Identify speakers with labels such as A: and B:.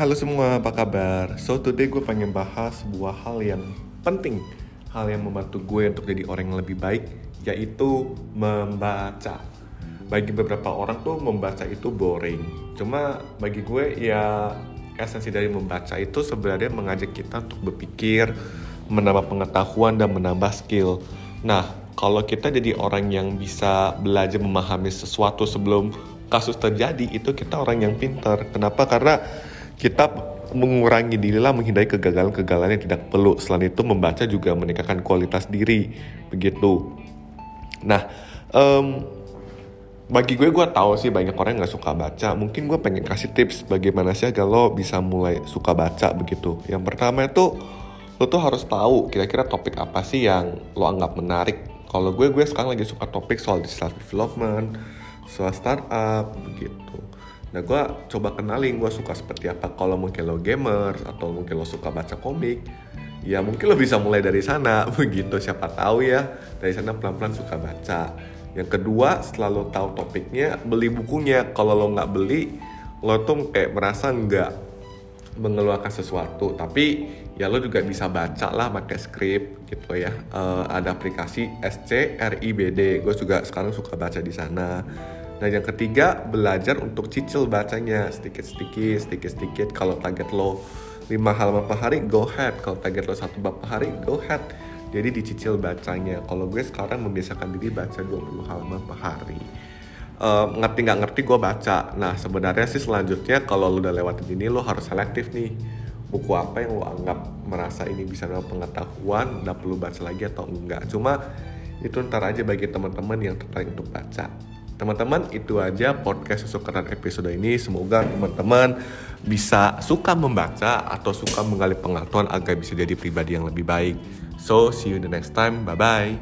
A: Halo semua, apa kabar? So today gue pengen bahas sebuah hal yang penting Hal yang membantu gue untuk jadi orang yang lebih baik Yaitu membaca Bagi beberapa orang tuh membaca itu boring Cuma bagi gue ya esensi dari membaca itu sebenarnya mengajak kita untuk berpikir Menambah pengetahuan dan menambah skill Nah, kalau kita jadi orang yang bisa belajar memahami sesuatu sebelum kasus terjadi itu kita orang yang pintar. Kenapa? Karena kita mengurangi diri lah menghindari kegagalan-kegagalan yang tidak perlu. Selain itu membaca juga meningkatkan kualitas diri begitu. Nah, um, bagi gue gue tahu sih banyak orang nggak suka baca. Mungkin gue pengen kasih tips bagaimana sih agar lo bisa mulai suka baca begitu. Yang pertama itu lo tuh harus tahu kira-kira topik apa sih yang lo anggap menarik. Kalau gue gue sekarang lagi suka topik soal self development, soal startup begitu nah gue coba kenalin gue suka seperti apa. Kalau mungkin lo gamer atau mungkin lo suka baca komik ya mungkin lo bisa mulai dari sana. Begitu siapa tahu ya dari sana pelan-pelan suka baca. Yang kedua setelah lo tahu topiknya beli bukunya. Kalau lo nggak beli lo tuh kayak merasa nggak mengeluarkan sesuatu. Tapi ya lo juga bisa baca lah pakai script gitu ya. Uh, ada aplikasi SCRIBD gue juga sekarang suka baca di sana Nah yang ketiga belajar untuk cicil bacanya sedikit-sedikit, sedikit-sedikit. Kalau target lo 5 halaman per hari, go ahead. Kalau target lo satu bab per hari, go ahead. Jadi dicicil bacanya. Kalau gue sekarang membiasakan diri baca 20 halaman per hari. Uh, ngerti nggak ngerti gue baca. Nah sebenarnya sih selanjutnya kalau lo udah lewatin ini lo harus selektif nih buku apa yang lo anggap merasa ini bisa nambah pengetahuan, nggak perlu baca lagi atau enggak. Cuma itu ntar aja bagi teman-teman yang tertarik untuk baca. Teman-teman, itu aja podcast kesukaan episode ini. Semoga teman-teman bisa suka membaca atau suka menggali pengetahuan agar bisa jadi pribadi yang lebih baik. So, see you the next time. Bye-bye.